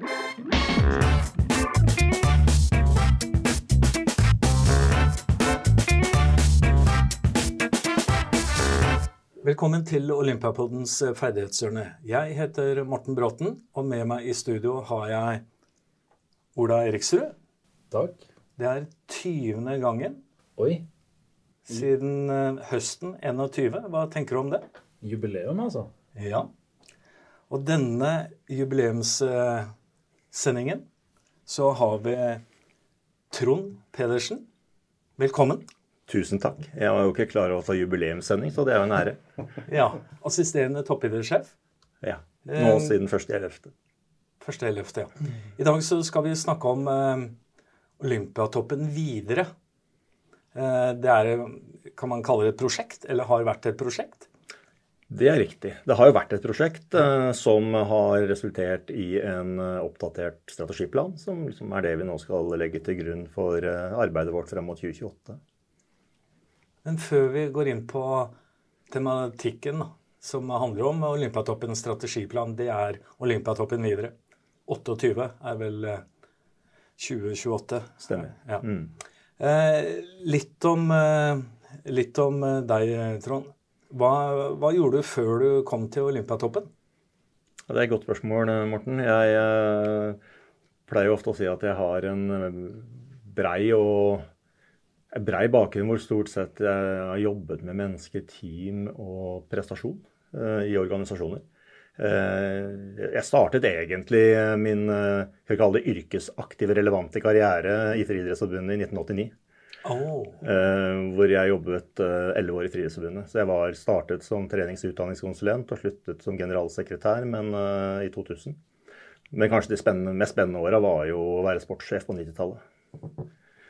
Velkommen til Olympiapoddens ferdighetshjørne. Jeg heter Morten Bråten, og med meg i studio har jeg Ola Eriksrud. Takk. Det er 20. gangen Oi. siden eh, høsten 21. Hva tenker du om det? Jubileum, altså. Ja. Og denne jubileumssendingen så har vi Trond Pedersen. Velkommen. Tusen takk. Jeg var jo ikke klar over at det var jubileumssending, så det er jo en ære. Ja, Assisterende toppidrettssjef. Ja. Nå siden 1.11. Første ellevte, ja. I dag så skal vi snakke om eh, Olympiatoppen videre. Eh, det er, kan man kalle det et prosjekt, eller har vært et prosjekt? Det er riktig. Det har jo vært et prosjekt eh, som har resultert i en eh, oppdatert strategiplan, som liksom er det vi nå skal legge til grunn for eh, arbeidet vårt frem mot 2028. Men før vi går inn på tematikken som handler om Olympiatoppens strategiplan, det er Olympiatoppen videre. 28 er vel eh, 2028. Stemmer. Ja. Mm. Eh, litt om, eh, litt om eh, deg, Trond. Hva, hva gjorde du før du kom til Olympiatoppen? Det er et godt spørsmål, eh, Morten. Jeg jeg pleier jo ofte å si at jeg har en eh, brei og brei bakgrunn hvor stort sett jeg har jobbet med mennesker, team og prestasjon eh, i organisasjoner. Eh, jeg startet egentlig min eh, det yrkesaktive, relevante karriere i Friidrettsforbundet i 1989. Oh. Eh, hvor jeg jobbet elleve år i Friidrettsforbundet. Så jeg var startet som trenings- og utdanningskonsulent og sluttet som generalsekretær men, eh, i 2000. Men kanskje de spennende, mest spennende åra var jo å være sportssjef på 90-tallet.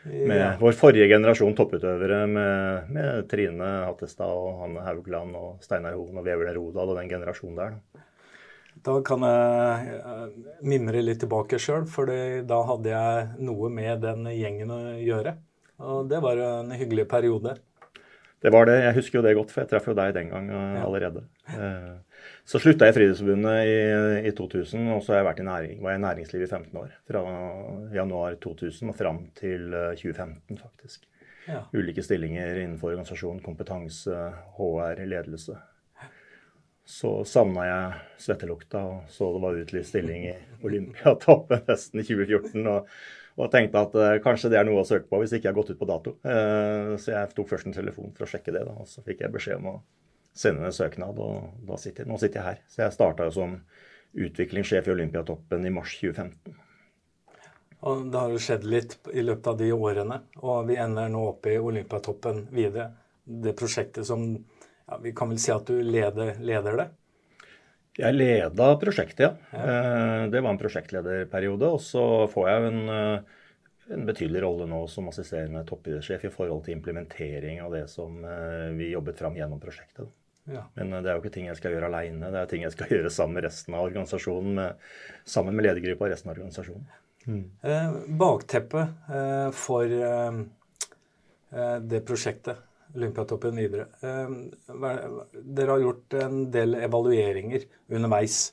Med Ja. vår forrige generasjon topputøvere med, med Trine Hattestad og Hanne Haugland og Steinar Hoen og Vebjørn Rodal og den generasjonen der. da. Da kan jeg eh, mimre litt tilbake sjøl, for da hadde jeg noe med den gjengen å gjøre. Og det var en hyggelig periode. Det var det. Jeg husker jo det godt, for jeg traff jo deg den gang eh, allerede. Eh, Så slutta jeg i Friidrettsforbundet i, i 2000, og så har jeg vært i næring, var jeg i næringslivet i 15 år. Fra januar 2000 og fram til eh, 2015, faktisk. Ja. Ulike stillinger innenfor organisasjon, kompetanse, HR, ledelse. Så savna jeg svettelukta og så det var utlyst stilling i Olympiatoppen høsten 2014. og og tenkte at uh, kanskje det er noe å søke på hvis ikke jeg har gått ut på dato. Uh, så jeg tok først en telefon for å sjekke det, da, og så fikk jeg beskjed om å sende en søknad. Og sitter, nå sitter jeg her. Så jeg starta som utviklingssjef i Olympiatoppen i mars 2015. Og det har jo skjedd litt i løpet av de årene, og vi ender nå oppe i Olympiatoppen videre. Det prosjektet som ja, Vi kan vel si at du leder, leder det? Jeg leda prosjektet, ja. ja. Det var en prosjektlederperiode. Og så får jeg en, eh, en betydelig rolle nå som assisterende toppidrettssjef i forhold til implementering av det som eh, vi jobbet fram gjennom prosjektet. Ja. Men eh, det er jo ikke ting jeg skal gjøre aleine, det er ting jeg skal gjøre sammen med resten av organisasjonen. Med, sammen med ledergruppa og resten av organisasjonen. Eh, bakteppet eh, for eh, eh, det prosjektet, Olympiatoppen videre eh, Dere har gjort en del evalueringer underveis.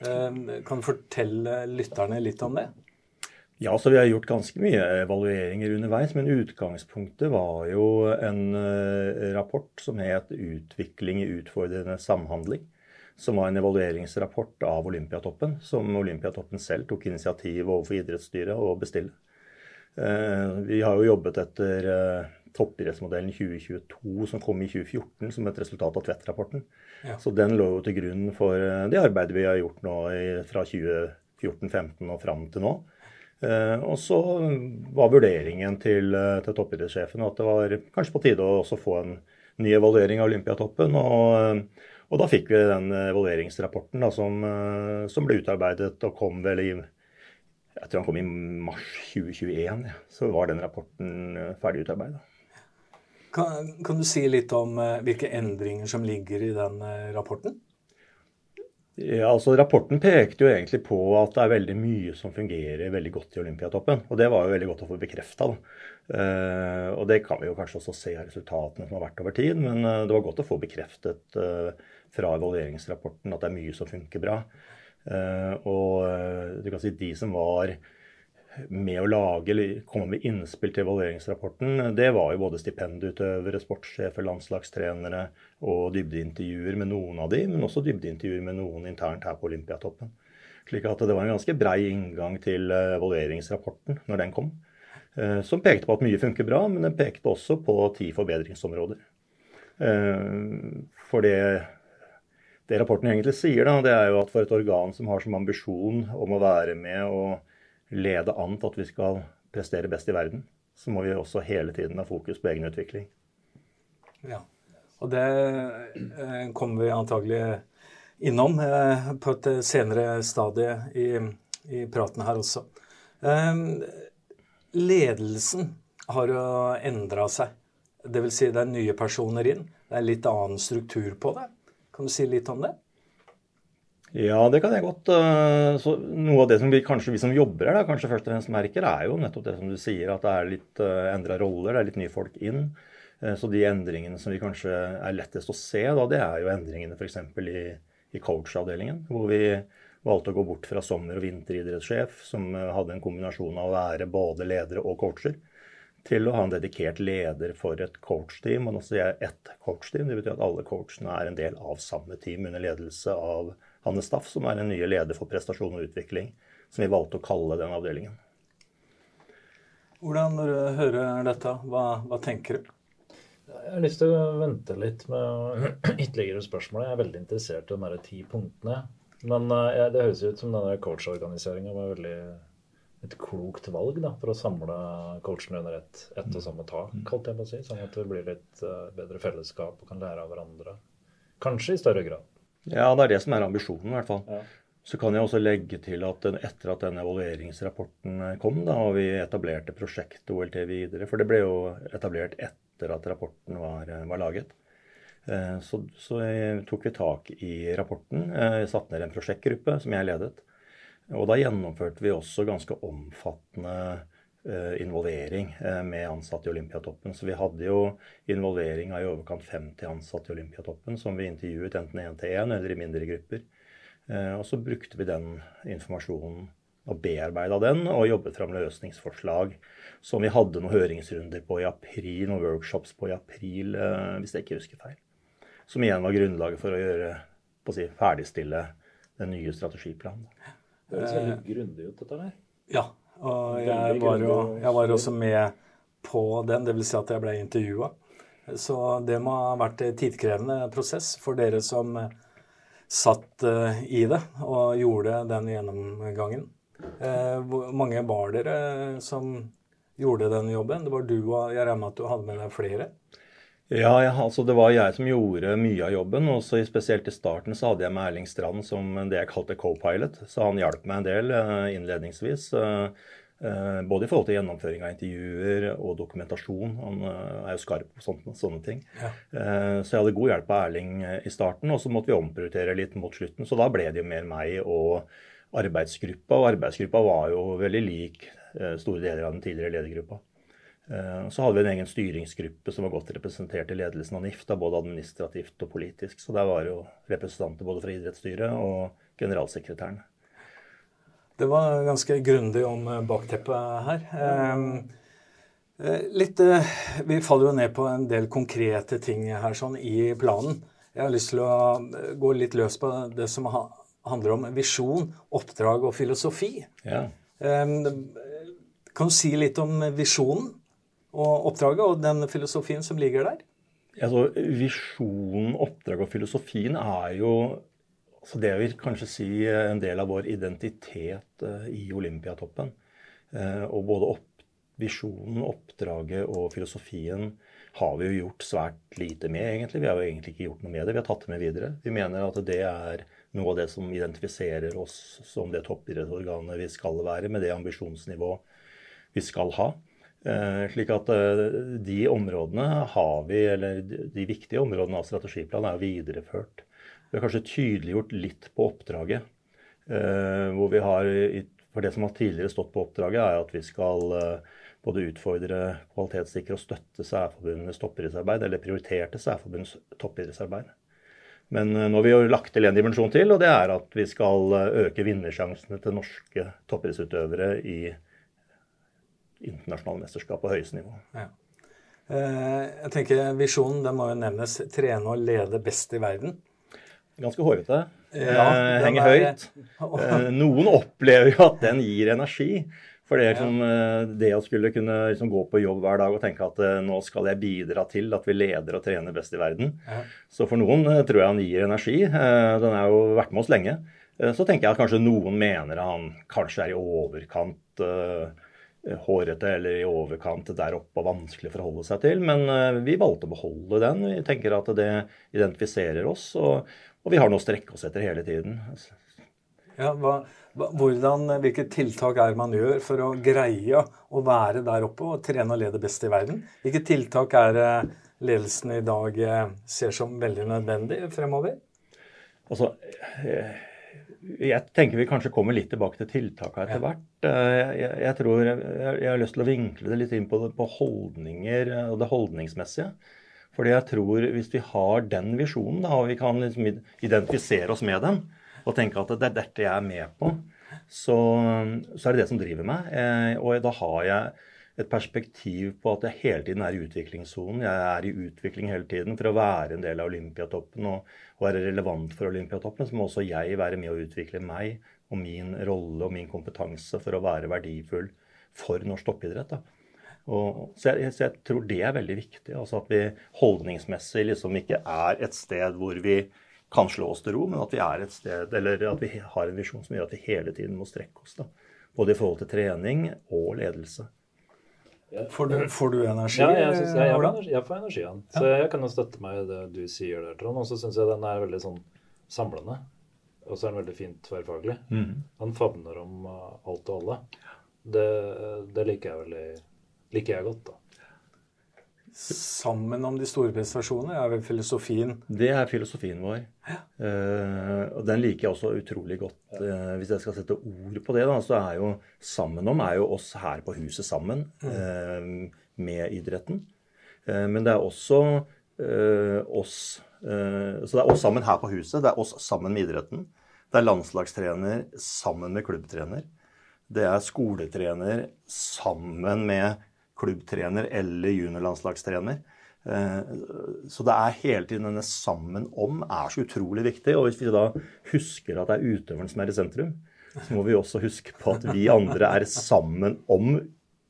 Eh, kan du fortelle lytterne litt om det? Ja, så vi har gjort ganske mye evalueringer underveis, men utgangspunktet var jo en eh, rapport som het 'Utvikling i utfordrende samhandling'. Som var en evalueringsrapport av Olympiatoppen, som Olympiatoppen selv tok initiativ overfor idrettsstyret å bestille. Eh, Vi har jo jobbet etter eh, toppidrettsmodellen 2022 som kom i 2014 som et resultat av Tvedt-rapporten. Ja. Så den lå jo til grunn for eh, det arbeidet vi har gjort nå i, fra 2014-2015 og fram til nå. Eh, og så var vurderingen til, eh, til toppidrettssjefen at det var kanskje på tide å også få en ny evaluering av Olympiatoppen. Og, eh, og da fikk vi den evalueringsrapporten da, som, som ble utarbeidet og kom vel i jeg tror han kom i mars 2021. Ja. Så var den rapporten ferdig utarbeida. Kan, kan du si litt om eh, hvilke endringer som ligger i den eh, rapporten? Ja, altså Rapporten pekte jo egentlig på at det er veldig mye som fungerer veldig godt i Olympiatoppen. Og det var jo veldig godt å få bekrefta. Uh, og det kan vi jo kanskje også se av resultatene som har vært over tid. Men eh, det var godt å få bekreftet eh, fra evalueringsrapporten at det er mye som funker bra. Og du kan si de som var med å lage eller komme med innspill til evalueringsrapporten, det var jo både stipendutøvere, sportssjefer, landslagstrenere og dybdeintervjuer med noen av de, men også dybdeintervjuer med noen internt her på Olympiatoppen. Slik at det var en ganske brei inngang til eh, evalueringsrapporten når den kom. Eh, som pekte på at mye funker bra, men den pekte også på ti forbedringsområder. Eh, for det, det rapporten egentlig sier, da, det er jo at for et organ som har som ambisjon om å være med og lede an til at vi skal prestere best i verden, så må vi også hele tiden ha fokus på egen utvikling. Ja, og det eh, kommer vi antagelig innom eh, på et senere stadie i, i praten her også. Eh, ledelsen har jo endra seg. Dvs. Si det er nye personer inn. Det er litt annen struktur på det. Kan du si litt om det? Ja, det kan jeg godt. Eh, så noe av det som vi kanskje vi som jobber her, kanskje først og fremst merker, er jo nettopp det som du sier, at det er litt uh, endra roller, det er litt nye folk inn. Uh, så de endringene som vi kanskje er lettest å se, da, det er jo endringene f.eks. i, i coachavdelingen. Hvor vi valgte å gå bort fra sommer- og vinteridrettssjef, som hadde en kombinasjon av å være både ledere og coacher, til å ha en dedikert leder for et coachteam. Og nå sier jeg ett coachteam. Det betyr at alle coachene er en del av samme team under ledelse av Hanne Staff, som er den nye leder for prestasjon og utvikling, som vi valgte å kalle den avdelingen. Hvordan, når du hører dette, hva, hva tenker du? Jeg har lyst til å vente litt med ytterligere spørsmål. Jeg er veldig interessert i de ti punktene. Men uh, det høres ut som denne coachorganiseringa var veldig et klokt valg da, for å samle coachene under ett et og samme tak, holdt jeg på å si, sånn at det blir litt uh, bedre fellesskap og kan lære av hverandre. Kanskje i større grad. Ja, det er det som er ambisjonen, i hvert fall. Ja. Så kan jeg også legge til at etter at den evalueringsrapporten kom, da, og vi etablerte prosjektet OLT videre, for det ble jo etablert etter at rapporten var, var laget, eh, så, så, tok vi tak i rapporten. Jeg eh, satte ned en prosjektgruppe som jeg ledet. Og da gjennomførte vi også ganske omfattende Eh, involvering eh, med ansatte i Olympiatoppen. Så vi hadde jo involvering av i overkant 50 ansatte i Olympiatoppen som vi intervjuet enten én til én eller i mindre grupper. Eh, og så brukte vi den informasjonen og bearbeida den og jobbet fram løsningsforslag som vi hadde noen høringsrunder på i april, noen workshops på i april, hvis jeg ikke husker feil. Som igjen var grunnlaget for å gjøre, på å si, ferdigstille den nye strategiplanen. Det høres veldig grundig ut, dette der. Ja, og jeg var, jo, jeg var også med på den, dvs. Si at jeg ble intervjua. Så det må ha vært en tidkrevende prosess for dere som satt eh, i det og gjorde den gjennomgangen. Eh, hvor mange var dere som gjorde den jobben? Det var du og jeg regner med at du hadde med deg flere? Ja, ja, altså det var jeg som gjorde mye av jobben. og Spesielt i starten så hadde jeg med Erling Strand som det jeg kalte co-pilot. Så han hjalp meg en del uh, innledningsvis. Uh, uh, både i forhold til gjennomføring av intervjuer og dokumentasjon. Han er jo skarp på sånne, sånne ting. Ja. så jeg hadde god hjelp av Erling i starten, og så måtte vi omprioritere litt mot slutten. Så da ble det jo mer meg og arbeidsgruppa. Og arbeidsgruppa var jo veldig lik store deler av den tidligere ledergruppa. Eh, så hadde vi en egen styringsgruppe som var godt representert i ledelsen av NIF, da, både administrativt og politisk. Så der var jo representanter både fra idrettsstyret og generalsekretæren. Det var ganske grundig om eh, bakteppet her. Eh, litt, vi faller jo ned på en del konkrete ting her sånn i planen. Jeg har lyst til å gå litt løs på det som handler om visjon, oppdrag og filosofi. Ja. Kan du si litt om visjonen? Og oppdraget og den filosofien som ligger der? Altså, Visjonen, oppdraget og filosofien er jo altså Det vil kanskje si en del av vår identitet uh, i Olympiatoppen. Uh, og både opp, visjonen, oppdraget og filosofien har vi jo gjort svært lite med, egentlig. Vi har jo egentlig ikke gjort noe med det. Vi har tatt det med videre. Vi mener at det er noe av det som identifiserer oss som det toppidrettsorganet vi skal være, med det ambisjonsnivået vi skal ha. Eh, slik at eh, de områdene har vi, eller de viktige områdene av strategiplanen er videreført. Vi har kanskje tydeliggjort litt på oppdraget. Eh, hvor vi har, For det som har tidligere stått på oppdraget, er at vi skal både utfordre, kvalitetssikre og støtte særforbundenes toppidrettsarbeid, eller prioriterte særforbunds toppidrettsarbeid. Men nå har vi jo lagt til en dimensjon til, og det er at vi skal øke vinnersjansene til norske toppidrettsutøvere i internasjonale mesterskap på høyeste nivå. Ja. Jeg tenker Visjonen den må jo nevnes. Trene og lede best i verden. Ganske hårete. Ja, henger høyt. Noen opplever jo at den gir energi. For det, liksom, det å skulle kunne liksom, gå på jobb hver dag og tenke at nå skal jeg bidra til at vi leder og trener best i verden. Ja. Så for noen tror jeg han gir energi. Den har jo vært med oss lenge. så tenker jeg at kanskje noen mener han kanskje er i overkant hårete eller i overkant der oppe og vanskelig å forholde seg til. Men vi valgte å beholde den. Vi tenker at det identifiserer oss, og, og vi har noe å strekke oss etter hele tiden. Ja, hva, hvordan, hvilke tiltak er man gjør for å greie å være der oppe og trene og lede best i verden? Hvilke tiltak er ledelsen i dag eh, ser som veldig nødvendig fremover? Altså, eh, jeg tenker vi kanskje kommer litt tilbake til tiltakene etter hvert. Eh, jeg, jeg, tror jeg, jeg, har lyst til å vinkle det litt inn på, på holdninger og det holdningsmessige. Fordi jeg tror hvis vi har den visjonen, da, og vi kan liksom identifisere oss med den, og tenke at det er dette jeg er med på, så, så er det det som driver meg. Eh, og da har jeg et perspektiv på at jeg hele tiden er i utviklingssonen. Jeg er i utvikling hele tiden. For å være en del av Olympiatoppen og, være relevant for Olympiatoppen, så må også jeg være med å utvikle meg og min rolle og min kompetanse for å være verdifull for norsk toppidrett. Og, så, jeg, så, jeg, tror det er veldig viktig. altså At vi holdningsmessig liksom ikke er et sted hvor vi kan slå oss til ro, men at vi er et sted, eller at vi har en visjon som gjør at vi hele tiden må strekke oss. da. Både i forhold til trening og ledelse. Får du, får du energi? Ja, jeg, synes, jeg, jeg, får energi, jeg får energi igjen. Så jeg kan jo støtte meg i det du sier der, Trond. Og så syns jeg den er veldig sånn samlende. Og så er den veldig fint tverrfaglig. Mm. Den favner om uh, alt og alle. Det, det liker jeg veldig liker jeg godt, da sammen om de store prestasjonene er vel filosofien? Det er filosofien vår. Ja. Uh, og den liker jeg også utrolig godt. Uh, hvis jeg skal sette ord på det, da, så er jo sammen om er jo oss her på huset sammen uh, med idretten. men det er også oss Så det er oss sammen her på huset. Det er oss sammen med idretten. Det er landslagstrener sammen med klubbtrener. Det er skoletrener sammen med klubbtrener eller juniorlandslagstrener. Eh, så det er hele tiden denne sammen om er så utrolig viktig. Og hvis vi da husker at det er utøveren som er i sentrum, så må vi også huske på at vi andre er sammen om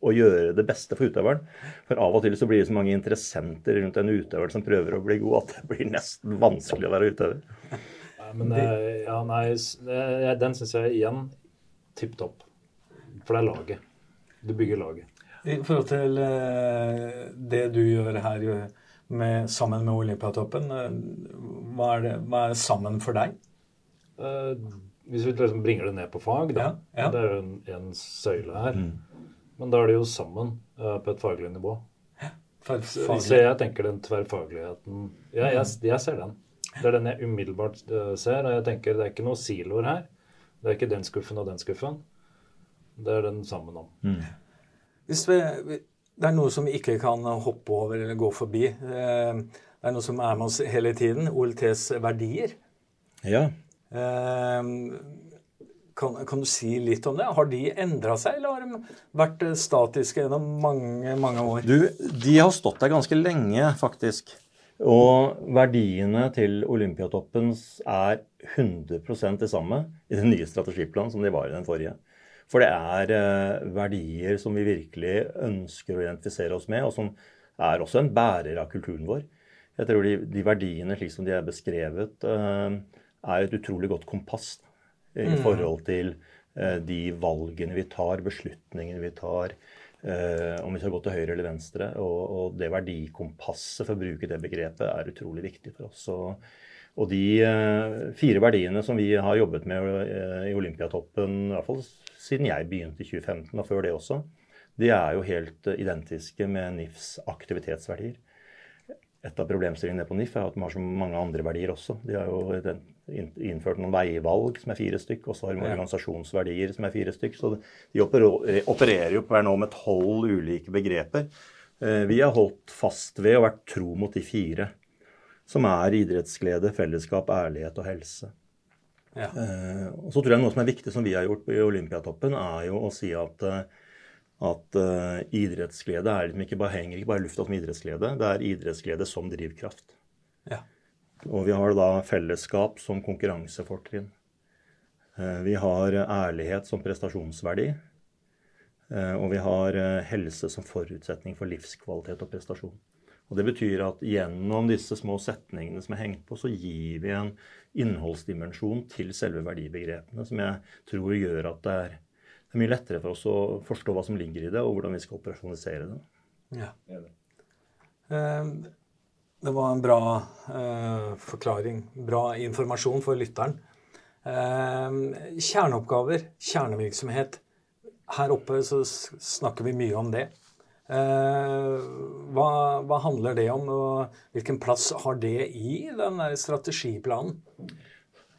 å gjøre det beste for utøveren. For av og til så blir det så mange interessenter rundt en utøver som prøver å bli god, at det blir nesten vanskelig å være utøver. Men ja, nei, den syns jeg igjen tipp topp. For det er laget. Du bygger laget. I forhold til eh, det du gjør her med, sammen med Olympiatoppen, eh, hva er, det, hva er sammen for deg? Uh, hvis vi liksom bringer det ned på fag, da. Ja, ja. Det er jo en, en søyle her. Mm. Men da er det jo sammen uh, på et faglig nivå. Så, så jeg tenker den tverrfagligheten ja, jeg, jeg, ser den. Det er den jeg umiddelbart ser. Og jeg tenker det er ikke noen siloer her. Det er ikke den skuffen og den skuffen. Det er den sammen om. Mm. Hvis vi, det er noe som vi ikke kan hoppe over eller gå forbi. Eh, det er noe som er med oss hele tiden. OLTs verdier. Ja. Eh, kan, kan, du si litt om det? Har de endra seg, eller har de vært statiske gjennom mange, mange år? Du, de har stått der ganske lenge, faktisk. Og verdiene til Olympiatoppen er 100% det samme i den nye strategiplanen som de var i den forrige. For det er eh, verdier som vi virkelig ønsker å identifisere oss med, og som er også en bærer av kulturen vår. Jeg tror de, de verdiene slik som de er beskrevet, eh, er et utrolig godt kompass i mm. forhold til eh, de valgene vi tar, beslutningene vi tar. om vi skal gå til høyre eller venstre. Og, og, det verdikompasset, for å bruke det begrepet, er utrolig viktig for oss. Og, og de fire verdiene som vi har jobbet med i Olympiatoppen, i hvert fall siden jeg begynte i 2015, og før det også, de er jo helt eh, identiske med NIFs aktivitetsverdier. Et av problemstillingene på NIF er at de har så mange andre verdier også. De har jo innført noen veivalg som er fire stykk, og så har de organisasjonsverdier som er fire stykk. Så de opererer jo hver nå med tolv ulike begreper. Eh, vi har holdt fast ved og vært tro mot de fire. som er idrettsglede, fellesskap, ærlighet og helse. Ja. Eh, og så tror jeg Noe som er viktig, som vi har gjort i Olympiatoppen, er jo å si at, eh, at eh, idrettsglede er liksom ikke bare, henger ikke bare i lufta som idrettsglede. Det er idrettsglede som drivkraft. Ja. Og vi har da fellesskap som konkurransefortrinn. Eh, Vi har ærlighet som prestasjonsverdi. Eh, Og vi har helse som forutsetning for livskvalitet og prestasjon. Og Det betyr at gjennom disse små setningene som er hengt på, så gir vi en innholdsdimensjon til selve verdibegrepene som jeg tror gjør at det er, det er mye lettere for oss å forstå hva som ligger i det, og hvordan vi skal operasjonalisere det. ja. Eh, Det var en bra eh, forklaring, bra informasjon for lytteren. Eh, Kjerneoppgaver, kjernevirksomhet. Her oppe så snakker vi mye om det. Eh, Hva, hva handler det om, og hvilken plass har det i den der strategiplanen?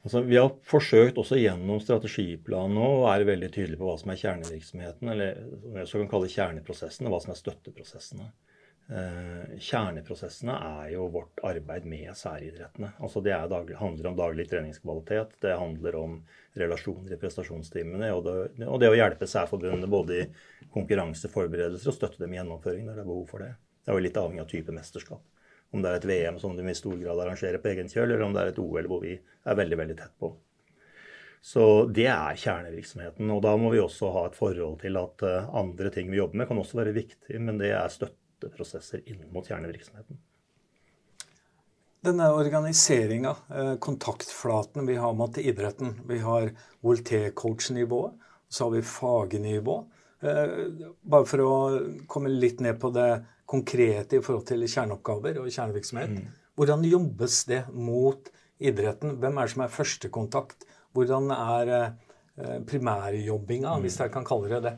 Altså, vi har forsøkt også gjennom strategiplanen å være veldig tydelige på hva som er kjernevirksomheten, eller jeg også kan kalle kjerneprosessen, og hva som er støtteprosessene. Eh, kjerneprosessene er jo vårt arbeid med særidrettene. Altså det daglig, handler om daglig treningskvalitet, det handler om relasjoner i prestasjonstimene, og det, og det å hjelpe særforbundene både i konkurranseforberedelser og støtte dem i gjennomføring når det er behov for det. Det er jo litt avhengig av type mesterskap. Om det er et VM som de i stor grad arrangerer på egen kjøl, eller om det er et OL hvor vi er veldig, veldig tett på. Så det er kjernevirksomheten. Og da må vi også ha et forhold til at eh, andre ting vi jobber med, kan også være viktig, men det er støtteprosesser inn mot kjernevirksomheten. Denne organiseringa, eh, kontaktflaten vi har mot idretten. Vi har OLT-coach-nivået, så har vi fagnivå. Eh, Bare for å komme litt ned på det konkrete i forhold til kjerneoppgaver og kjernevirksomhet. Hvordan jobbes det mot idretten? Hvem er det som er førstekontakt? Hvordan er eh, primærjobbinga, hvis jeg kan kalle det det?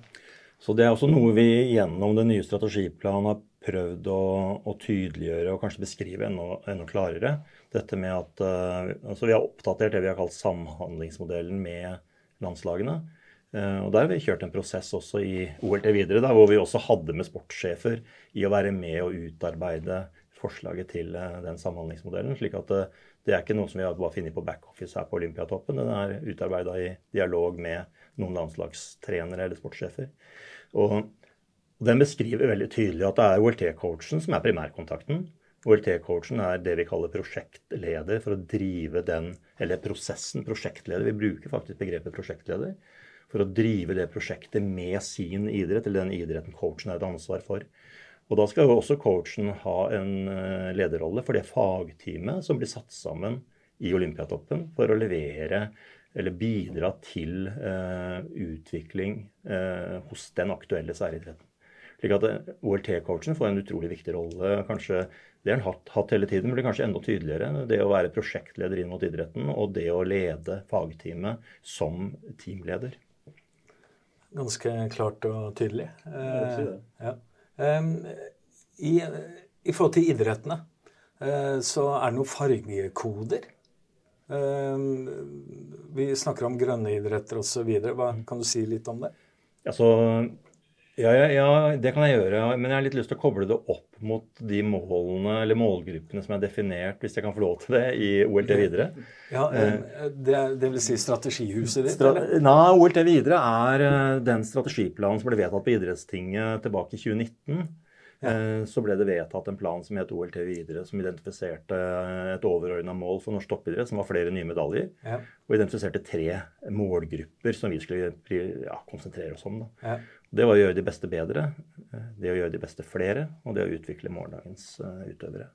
Så det er også noe vi gjennom den nye strategiplanen har prøvd å, å tydeliggjøre og kanskje beskrive enda, enda klarere. Dette med at uh, altså Vi har oppdatert det vi har kalt samhandlingsmodellen med landslagene. Uh, og Der har vi kjørt en prosess også i OLT videre, der, hvor vi også hadde med sportssjefer i å være med og utarbeide forslaget til uh, den samhandlingsmodellen. slik at det er ikke noe som vi har bare funnet på backoffice her på Olympiatoppen. Den er utarbeida i dialog med noen landslagstrenere eller sportssjefer. Og den beskriver veldig tydelig at det er OLT-coachen som er primærkontakten. OLT-coachen er det vi kaller prosjektleder for å drive den, eller prosessen, prosjektleder. Vi bruker faktisk begrepet prosjektleder for å drive det prosjektet med sin idrett, eller den idretten coachen har et ansvar for. Og da skal jo også coachen ha en eh, lederrolle for det fagteamet som blir satt sammen i Olympiatoppen for å levere eller bidra til eh, utvikling eh, hos den aktuelle særidretten. Slik at eh, OLT-coachen får en utrolig viktig rolle. kanskje Det har han hatt, hatt hele tiden, men blir kanskje enda tydeligere. Det å være prosjektleder inn mot idretten, og det å lede fagteamet som teamleder. Ganske klart og tydelig. Eh, ja. Em, i, I forhold til idrettene eh, så er det noen fargekoder. Em, vi snakker om grønne idretter osv. Kan du si litt om det? Altså, ja, ja, ja, det kan jeg gjøre. Men jeg har litt lyst til å koble det opp mot de målene eller målgruppene som er definert, hvis jeg kan få lov til det, i OLT videre. Ja, det, det vil si strategihuset ditt? Stra eller? Nei, OLT videre er eh, den strategiplanen som ble vedtatt på idrettstinget tilbake i 2019. Ja. Så ble det vedtatt en plan som het OLT videre, som identifiserte et overordna mål for norsk toppidrett, som var flere nye medaljer. Ja. Og identifiserte tre målgrupper som vi skulle ja, konsentrere oss om. Da. Det var å gjøre de beste bedre, det å gjøre de beste flere, og det å utvikle morgendagens eh, utøvere.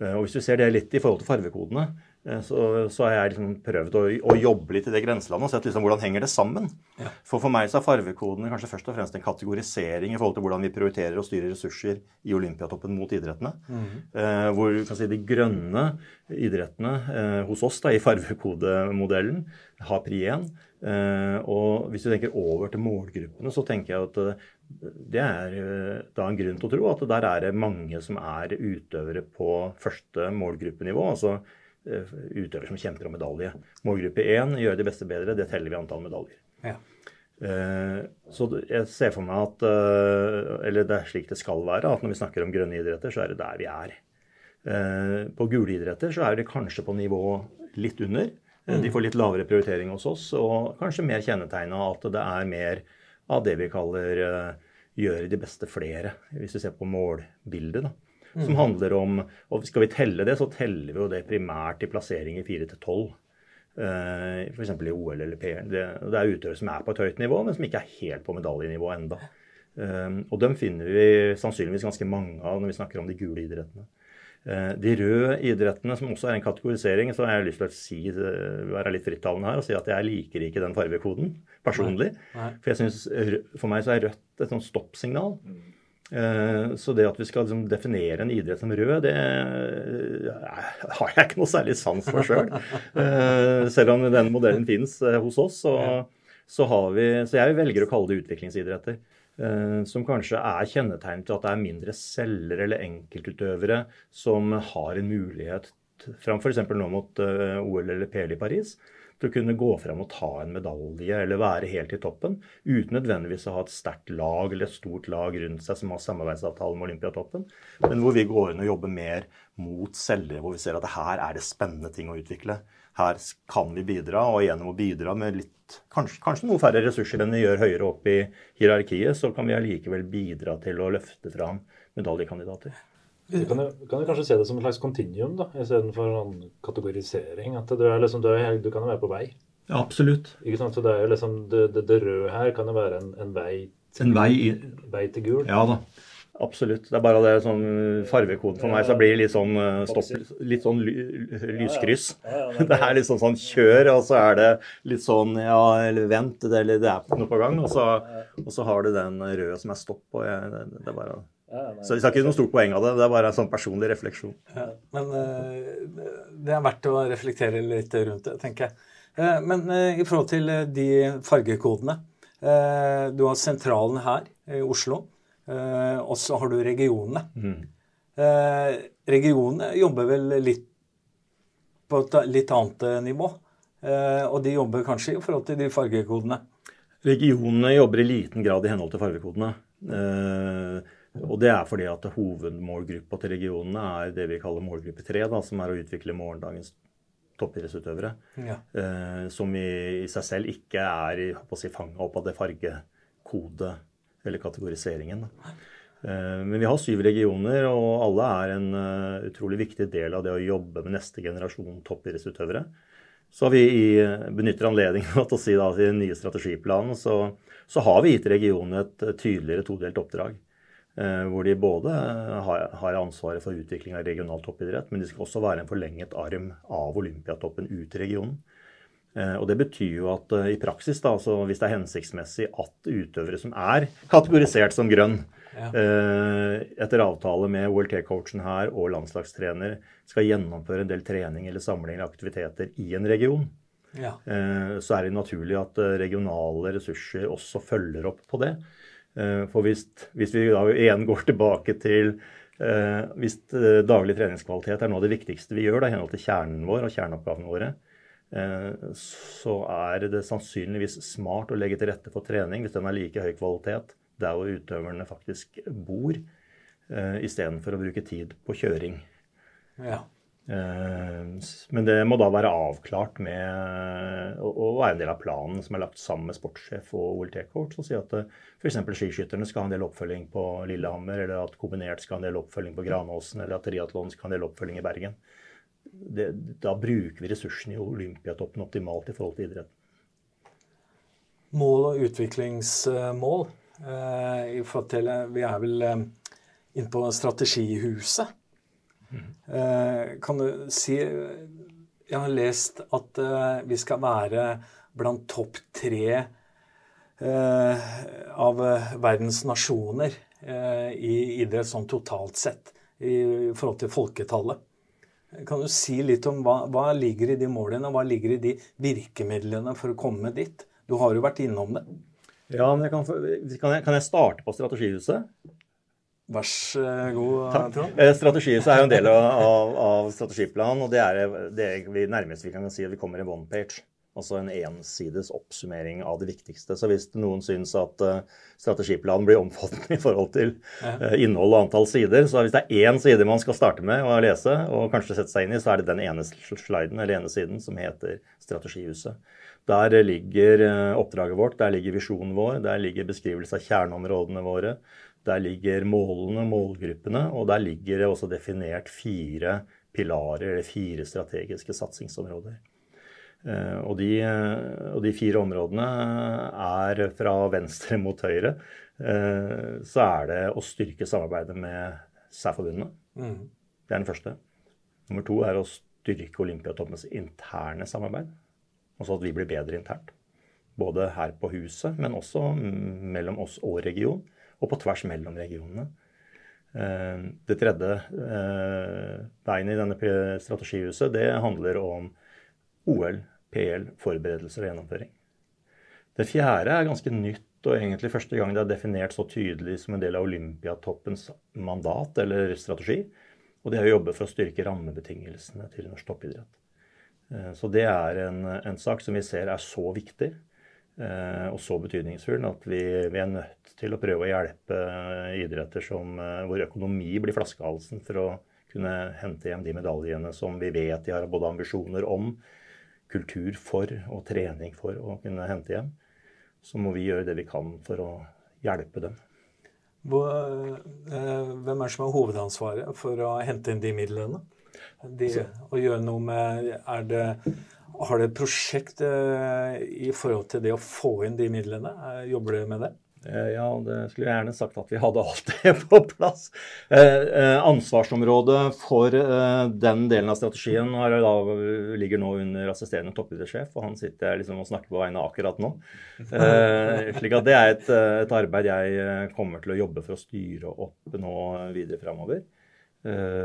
Eh, Og Hvis du ser det litt i forhold til farvekodene, eh, så, så har jeg liksom prøvd å, å jobbe litt i det grenselandet og sett liksom hvordan henger det sammen. Ja. For for meg så er farvekodene kanskje først og fremst en kategorisering i forhold til hvordan vi prioriterer og styrer ressurser i Olympiatoppen mot idrettene. Eh, hvor kan si de grønne idrettene eh, hos oss da, i farvekodemodellen har pri 1. Eh, og hvis du tenker over til målgruppene, så tenker jeg at eh, det er eh, da en grunn til å tro at der er det mange som er utøvere på første målgruppenivå. altså utøvere som kjemper om medalje. Målgruppe 1 gjør de beste bedre, det teller vi antall medaljer. Ja. Så jeg ser for meg at Eller det er slik det skal være, at når vi snakker om grønne idretter, så er det der vi er. På gule idretter så er det kanskje på nivå litt under. Eh, De får litt lavere prioritering hos oss, og kanskje mer kjennetegna at det er mer av det vi kaller eh, gjøre de beste flere, hvis vi ser på målbildet. da. Som handler om og Skal vi telle det, så teller vi jo det primært i plasseringer 4 til 12. Uh, F.eks. i OL eller P. Det det er utøvere som er på et høyt nivå, men som ikke er helt på medaljenivå enda. Eh, og dem finner vi sannsynligvis ganske mange av når vi snakker om de gule idrettene. Eh, de røde idrettene, som også er en kategorisering, så har jeg lyst til å si, eh, være litt frittalende her og si at jeg liker ikke den fargekoden personlig. Nei. For, jeg synes, for meg så er rødt et sånt stoppsignal. Eh, Så det at vi skal liksom definere en idrett som rød, det har jeg ikke noe særlig sans for sjøl. Selv om den modellen fins hos oss, så, så har vi Så jeg velger å kalle det utviklingsidretter. Eh, Som kanskje er kjennetegnet til at det er mindre selgere eller enkeltutøvere som har en mulighet, fram f.eks. nå mot eh, OL eller PL i Paris, til å kunne gå fram og ta en medalje eller være helt i toppen, uten nødvendigvis å ha et sterkt lag eller et stort lag rundt seg som har samarbeidsavtale med Olympiatoppen, men hvor vi går inn og jobber mer mot selgere, hvor vi ser at her er det spennende ting å utvikle. Her kan vi bidra, og gjennom å bidra med litt, kanskje, kanskje noe færre ressurser enn vi gjør høyere opp i hierarkiet, så kan vi allikevel bidra til å løfte fram medaljekandidater. Du kan, jo- kan jo kanskje se det som et slags kontinuum da, istedenfor en kategorisering. At du, er liksom, du, er, du kan jo være på vei. Ja, absolutt. Ikke sant? Så det, er jo liksom, det, det, det røde her kan jo være en, en vei, En vei i, vei til gul. Ja da. Absolutt. Det er bare det sånn farvekoden for meg, så blir det litt sånn eh, stopp, litt sånn ly, lyskryss. Det er litt sånn, sånn kjør, og så er det litt sånn ja, eller vent, det, eller det er noe på gang. Og så, og så har du den røde som er stopp. og jeg, det, det er bare... Så det har ikke noe stort poeng av det, det er bare en sånn personlig refleksjon. Ja, men eh, det er verdt å reflektere litt rundt det, tenker jeg. Eh, Men i forhold til de fargekodene Du har sentralen her i Oslo, og så har du regionene. Eh, Regionene jobber vel litt på et litt annet eh, nivå. eh, Og de jobber kanskje i forhold til de fargekodene. Regionene jobber i liten grad i henhold til fargekodene. Eh, og det er fordi at hovedmålgruppa til regionene er det vi kaller målgruppe 3, da, som er å utvikle morgendagens toppidrettsutøvere. Ja. Eh, som i, seg selv ikke er si, fanga opp av det fargekode eller kategoriseringen. Eh, men vi har syv regioner, og alle er en eh, utrolig viktig del av det å jobbe med neste generasjon toppidrettsutøvere. Så har vi i, benytter anledningen til å si at i den nye strategiplanen så, så har vi gitt regionene et eh, tydeligere todelt oppdrag. Eh, hvor de både har ansvaret for utvikling av regional toppidrett, men de skal også være en forlenget arm av Olympiatoppen ut i regionen. Eh, Og Det betyr jo at eh, i praksis, da, altså hvis det er hensiktsmessig at utøvere som er kategorisert som grønn, Ja. eh, etter avtale med OLT-coachen her og landslagstrener, skal gjennomføre en del trening eller samling eller aktiviteter i en region, Ja. så er det naturlig at regionale ressurser også følger opp på det. For hvis, hvis vi da igjen går tilbake til Hvis daglig treningskvalitet er noe av det viktigste vi gjør da, i henhold til kjernen vår og kjerneoppgavene våre, så er det sannsynligvis smart å legge til rette for trening hvis den er like høy kvalitet der hvor utøverne faktisk bor, eh, istedenfor å bruke tid på kjøring. ja. Eh, Men det må da være avklart med og være en del av planen som er lagt sammen med sportssjef og OLT-coach. Og si at f.eks. skiskytterne skal ha en del oppfølging på Lillehammer, eller at kombinert skal ha en del oppfølging på Granåsen, eller at triatlon skal ha en del oppfølging i Bergen. Det, da bruker vi ressursene i Olympiatoppen optimalt i forhold til idretten. Mål og utviklingsmål. eh, til, eh, Vi er vel eh, inne på strategihuset. Eh, kan du si Jeg har lest at eh, vi skal være blant topp tre eh, av verdens nasjoner eh, i idrett sånn totalt sett i forhold til folketallet. Kan du si litt om hva, hva ligger i de målene, og hva ligger i de virkemidlene for å komme dit? Du har jo vært innom det. Ja, men jeg kan, kan, jeg, kan jeg starte på Strategihuset? Vær så god. Trond. Eh, Strategihuset er jo en del av, av, av strategiplanen, og det er det vi nærmest vi kan si at vi kommer i one page. Altså en ensides oppsummering av det viktigste. Så hvis noen syns at uh, strategiplanen blir omfattende i forhold til uh, innhold og antall sider, så hvis det er én side man skal starte med å lese, og kanskje sette seg inn i, så er det den ene sliden eller ene siden som heter Strategihuset. Der ligger uh, oppdraget vårt, der ligger visjonen vår, der ligger beskrivelse av kjerneområdene våre. Der ligger målene, målgruppene, og der ligger det også definert fire pilarer, eller fire strategiske satsingsområder. Eh, og de, og de, fire områdene er fra venstre mot høyre. Eh, så er det å styrke samarbeidet med særforbundene. Mm. Det er den første. Nummer to er å styrke Olympiatoppens interne samarbeid. Altså at vi blir bedre internt. Både her på huset, men også mellom oss og region. Og på tvers mellom regionene. Eh, det tredje beinet i denne strategihuset, det handler om OL PL, forberedelser og gjennomføring. Det fjerde er ganske nytt og egentlig første gang det er definert så tydelig som en del av Olympiatoppens mandat eller strategi. Og det er å jobbe for å styrke rammebetingelsene til norsk toppidrett. Eh, så det er en, en, sak som vi ser er så viktig eh, og så betydningsfull at vi, vi, er nødt til å prøve å hjelpe idretter som, eh, hvor økonomi blir flaskehalsen for å kunne hente hjem de medaljene som vi vet de har både ambisjoner om, kultur for og trening for å kunne hente hjem, så må vi gjøre det vi kan for å hjelpe dem. Eh, hvem er det som har hovedansvaret for å hente inn de midlene? De, og gjøre noe med er det, Har dere et prosjekt eh, i forhold til det å få inn de midlene? Eh, jobber dere med det? Eh, ja, det skulle jeg gjerne sagt at vi hadde alt det på plass. Eh, eh, ansvarsområdet for den delen av strategien ligger nå under assisterende toppidrettssjef, og han sitter liksom og snakker på vegne av akkurat nå. slik at det er et, et, arbeid jeg kommer til å jobbe for å styre opp nå videre framover.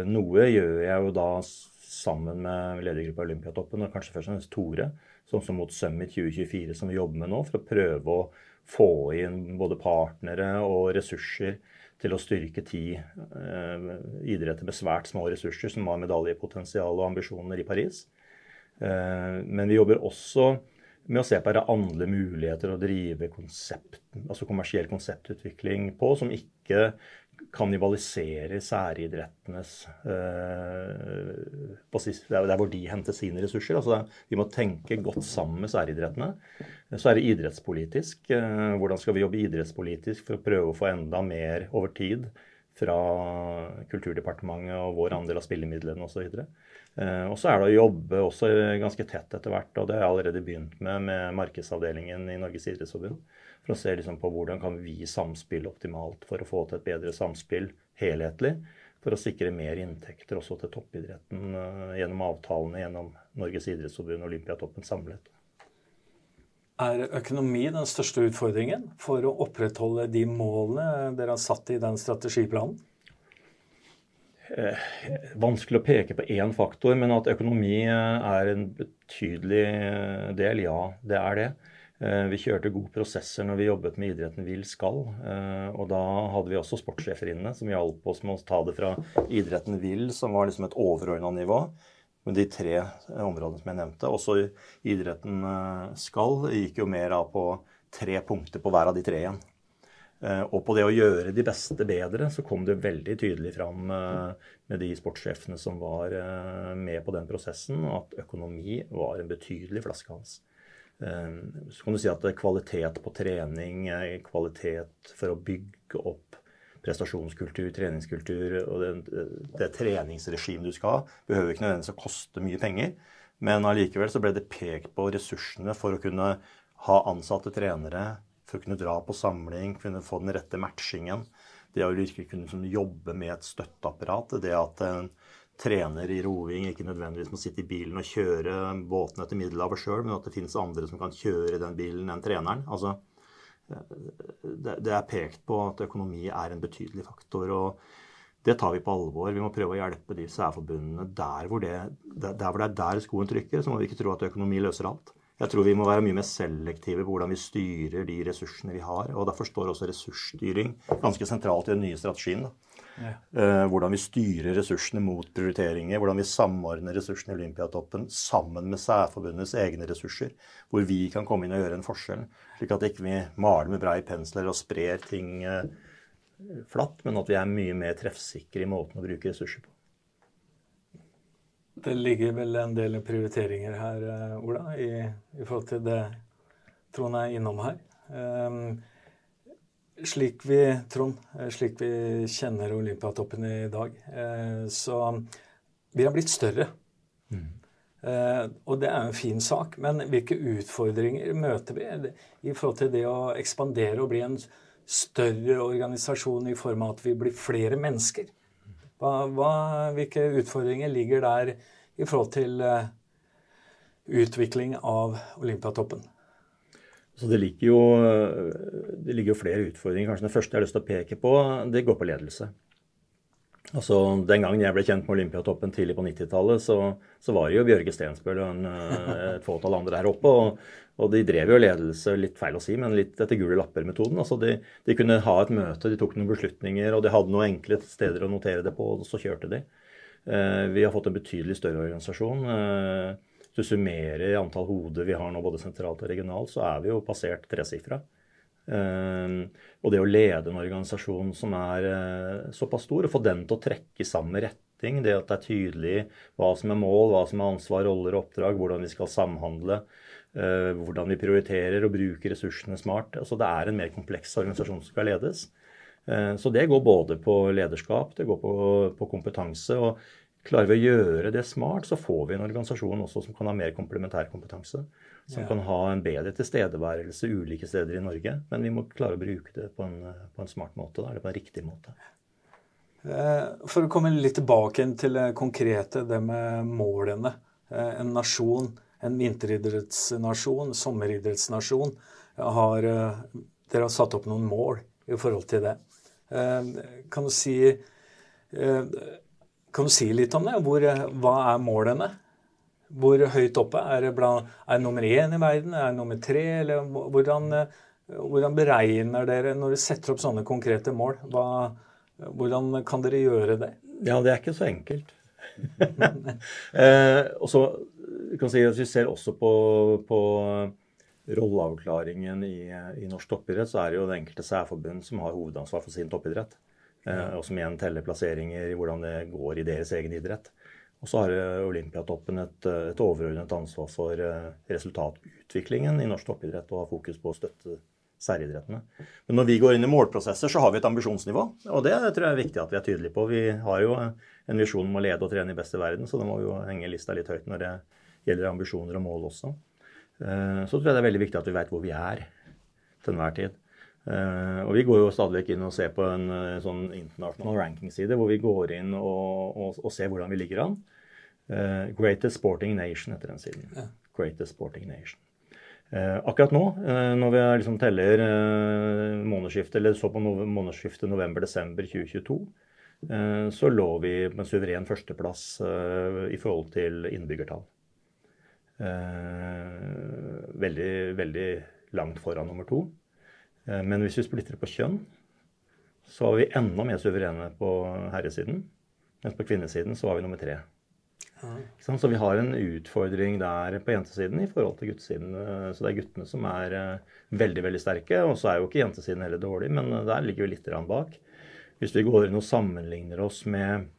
noe gjør jeg jo da sammen med ledergruppa Olympiatoppen, og kanskje først og fremst Tore, sånn som mot Summit 2024, som vi jobber med nå, for å prøve å få inn både partnere og ressurser til å styrke ti eh, idretter med svært små ressurser, som har medaljepotensial og ambisjoner i Paris. Eh, men vi jobber også med å se på andre muligheter å drive konsept, altså kommersiell konseptutvikling på, som ikke kannibaliserer særidrettenes eh, er hvor de henter sine ressurser. altså Vi må tenke godt sammen med særidrettene. Så er det idrettspolitisk. Eh, hvordan skal vi jobbe idrettspolitisk for å prøve å få enda mer over tid fra Kulturdepartementet og vår andel av spillemidlene osv. Eh, og så er det å jobbe også ganske tett etter hvert, og det har jeg allerede begynt med med markedsavdelingen i Norges idrettsforbund. For å se liksom på hvordan kan vi samspille optimalt for å få til et bedre samspill helhetlig. For å sikre mer inntekter også til toppidretten uh, gjennom avtalene gjennom Norges idrettsforbund og Olympiatoppen samlet. Er økonomi den største utfordringen for å opprettholde de målene dere har satt i den strategiplanen? Eh, vanskelig å peke på én faktor, men at økonomi eh, er en betydelig del, ja, det er det. Eh, vi kjørte gode prosesser når vi jobbet med idretten vil skal. Eh, og da hadde vi også sportssjefer inne som hjalp oss med å ta det fra idretten vil, som var liksom et overordna nivå, med de tre områdene som jeg nevnte. Også idretten eh, skal gikk jo mer av på tre punkter på hver av de tre igjen. Og på det å gjøre de beste bedre, så kom det veldig tydelig fram med de sportssjefene som var med på den prosessen, at økonomi var en betydelig flaskehals. Eh, så kan du si at kvalitet på trening, kvalitet for å bygge opp prestasjonskultur, treningskultur og det, det treningsregimet du skal ha, behøver ikke nødvendigvis å koste mye penger. Men allikevel så ble det pekt på ressursene for å kunne ha ansatte trenere, for å kunne dra på samling, kunne få den rette matchingen. Det å virkelig kunne jobbe med et støtteapparat. Det at en trener i roing ikke nødvendigvis må sitte i bilen og kjøre båten etter Middelhavet sjøl, men at det finnes andre som kan kjøre den bilen enn treneren. Altså, det, er pekt på at økonomi er en betydelig faktor. og Det tar vi på alvor. Vi må prøve å hjelpe de særforbundene der hvor det, der hvor det er der skoen trykker. Så må vi ikke tro at økonomi løser alt. Jeg tror vi må være mye mer selektive på hvordan vi styrer de ressursene vi har. og Derfor står også ressursstyring ganske sentralt i den nye strategien. Ja. Eh, hvordan vi styrer ressursene mot prioriteringer. Hvordan vi samordner ressursene i Olympiatoppen sammen med særforbundets egne ressurser. Hvor vi kan komme inn og gjøre en forskjell. Slik at ikke vi ikke maler med brei pensler og sprer ting eh, flatt, men at vi er mye mer treffsikre i måten å bruke ressurser på. Det ligger vel en del prioriteringer her, eh, Ola, i, i forhold til det Trond er innom her. Um, slik vi, Trond, eh, slik vi kjenner Olympiatoppen i dag, uh, så vi har blitt større. Mm. Uh, og det er en fin sak, men hvilke utfordringer møter vi i forhold til det å ekspandere og bli en større organisasjon i form av at vi blir flere mennesker? Hva, hva, hvilke utfordringer ligger der i forhold til utvikling av Olympiatoppen? Så det ligger, jo, det ligger jo flere utfordringer. Kanskje Den første jeg har lyst til å peke på, det går på ledelse. Altså, Den gangen jeg ble kjent med Olympiatoppen tidlig på 90-tallet, så, så, var det jo Bjørge Stensbøl og en, eh, et fåtall andre her oppe. Og, og, de drev jo ledelse, litt feil å si, men litt etter gule lapper-metoden. Altså, de, de, kunne ha et møte, de tok noen beslutninger, og de hadde noen enkle steder å notere det på, og så kjørte de. Eh, vi har fått en betydelig større organisasjon. Eh, du summerer antall hoder vi har nå både sentralt og regionalt, så er vi jo passert tresifra. Uh, og det å lede en organisasjon som er uh, såpass stor, og få den til å trekke i samme retning, det at det er tydelig hva som er mål, hva som er ansvar, roller og oppdrag, hvordan vi skal samhandle, uh, hvordan vi prioriterer og bruker ressursene smart. Altså Det er en mer kompleks organisasjon som skal ledes. Så det går både på lederskap, det går på, på kompetanse. og Klarer vi å gjøre det smart, så får vi en organisasjon også som kan ha mer komplementær kompetanse som ja. kan ha en bedre tilstedeværelse ulike steder i Norge. Men vi må klare å bruke det på en, på en smart måte, eller på en riktig måte. Eh, for å komme litt tilbake til det konkrete, det med målene. Eh, en nasjon, en vinteridrettsnasjon, sommeridrettsnasjon, har, eh, dere har satt opp noen mål i forhold til det. Kan du si, kan du si litt om det? Hvor, hva er målene? Hvor høyt oppe? Er det, blant, er det nummer én i verden? Er det nummer tre? Eller hvordan, hvordan beregner dere når dere setter opp sånne konkrete mål? Hva, hvordan kan dere gjøre det? Ja, det er ikke så enkelt. eh, og så kan si at Vi ser også på, på rolleavklaringen i, i, norsk toppidrett, så er det jo det enkelte særforbund som har hovedansvar for sin toppidrett. Eh, og som igjen teller plasseringer i hvordan det går i deres egen idrett. Og så har Olympiatoppen et, et, overordnet ansvar for eh, resultatutviklingen i norsk toppidrett og har fokus på å støtte særidrettene. Men når vi går inn i målprosesser, så har vi et ambisjonsnivå. Og det tror jeg er viktig at vi er tydelige på. Vi har jo en visjon om å lede og trene i beste verden, så da må vi jo henge lista litt høyt når det gjelder ambisjoner og mål også. Eh, så tror jeg det er veldig viktig at vi vet hvor vi er til enhver tid. Eh, og vi går jo stadig vekk inn og ser på en sånn internasjonal rankingside hvor vi går inn og, og, og ser hvordan vi ligger an. Uh, Greatest Sporting Nation heter den siden. Ja. Greatest Sporting Nation. Uh, akkurat nå, uh, når vi liksom teller månedsskiftet, eller så på no månedsskiftet november-desember 2022, så lå vi på en suveren førsteplass i forhold til innbyggertall. veldig, veldig langt foran nummer to. Men hvis vi splitter på kjønn, så var vi enda mer suverene på herresiden. Mens på kvinnesiden så var vi nummer tre. Ja. Så vi har en utfordring der på jentesiden i forhold til guttesiden. Eh, så det er guttene som er eh, veldig veldig sterke. Og så er jo ikke jentesiden heller dårlig, men eh, der ligger vi litt bak. Hvis vi går inn og sammenligner oss med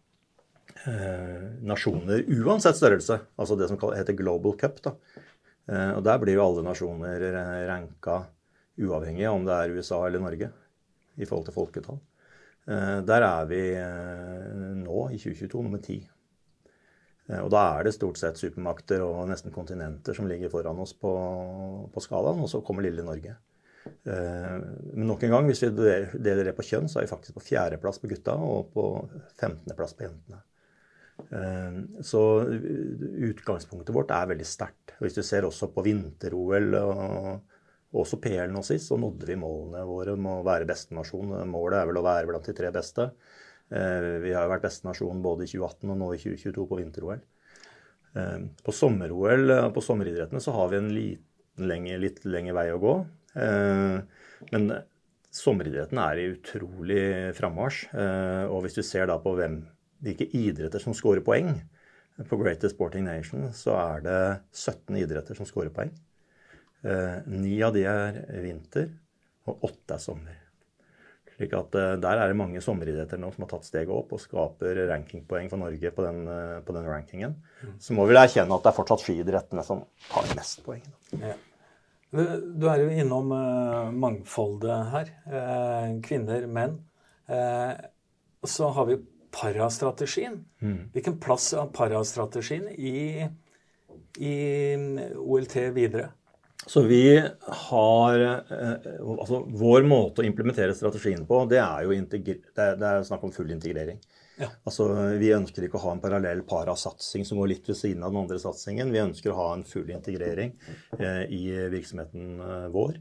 eh, nasjoner uansett størrelse, altså det som heter Global Cup, da. Eh, og der blir jo alle nasjoner ranka uavhengig av om det er USA eller Norge i forhold til folketall. Eh, der er vi nå, i 2022, nummer ti. Eh, og da er det stort sett supermakter og nesten kontinenter som ligger foran oss på, på skalaen, og så kommer lille Norge. Eh, men nok en gang, hvis vi deler det på kjønn, så er vi faktisk på fjerdeplass på gutta og på 15.-plass på jentene. Eh, så utgangspunktet vårt er veldig sterkt. Hvis du ser også på vinter-OL og også PL nå sist, så nådde vi målene våre om å være beste nasjon. Målet er vel å være blant de tre beste. Eh, vi har jo vært beste nasjon både i 2018 og nå i 2022 på vinter-OL. Eh, på sommer-OL, på sommeridrettene, så har vi en lenge, litt lengre vei å gå. Eh, men sommeridretten er i utrolig frammarsj. Eh, og hvis du ser da på hvem, hvilke idretter som scorer poeng på Greatest Sporting Nation, så er det 17 idretter som scorer poeng. Ni av de er vinter, og åtte er sommer. Slik at Der er det mange sommeridretter nå som har tatt steget opp og skaper rankingpoeng for Norge på den, på den rankingen. Så må vi erkjenne at det er fortsatt skiidrettene som tar mest poeng. Ja. Du er jo innom mangfoldet her. Kvinner, menn. Så har vi parastrategien. Mm. Hvilken plass har parastrategien i, i OLT videre? Så vi har Altså vår måte å implementere strategien på, det er jo det er, det er snakk om full integrering. Ja. Altså, Vi ønsker ikke å ha en parallell parasatsing som går litt ved siden av den andre satsingen. Vi ønsker å ha en full integrering eh, i virksomheten eh, vår.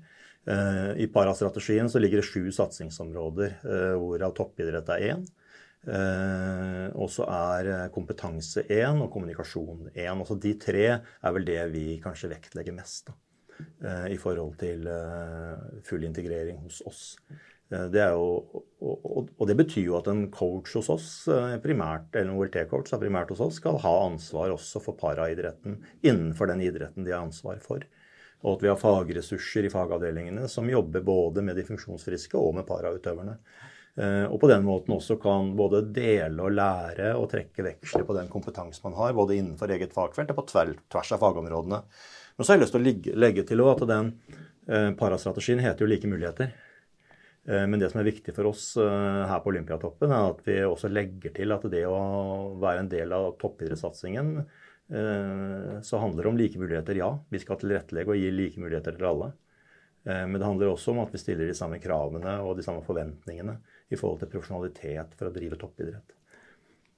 Eh, I parastrategien så ligger det sju satsingsområder, eh, hvorav toppidrett er én. Eh, og så er eh, kompetanse én og kommunikasjon én. Altså de tre er vel det vi kanskje vektlegger mest da, i forhold til full integrering hos oss. Eh, det jo, og, det betyr jo at en coach hos oss, eh, primært, eller en OLT-coach primært hos oss, skal ha ansvar også for paraidretten innenfor den idretten de har ansvar for. Og at vi har fagressurser i fagavdelingene som jobber både med de funksjonsfriske og med parautøverne. Eh, og på den måten også kan både dele og lære og trekke veksler på den kompetansen man har, både innenfor eget fagfelt og på tvers av fagområdene. Men så har jeg lyst til å legge til at den parastrategien heter jo Like muligheter. Eh, men det som er viktig for oss eh, her på Olympiatoppen, er at vi også legger til at det å være en del av toppidrettssatsingen, eh, så handler det om like muligheter, ja. Vi skal tilrettelegge og gi like muligheter til alle. Men det handler også om at vi stiller de samme kravene og de samme forventningene i forhold til profesjonalitet for å drive toppidrett.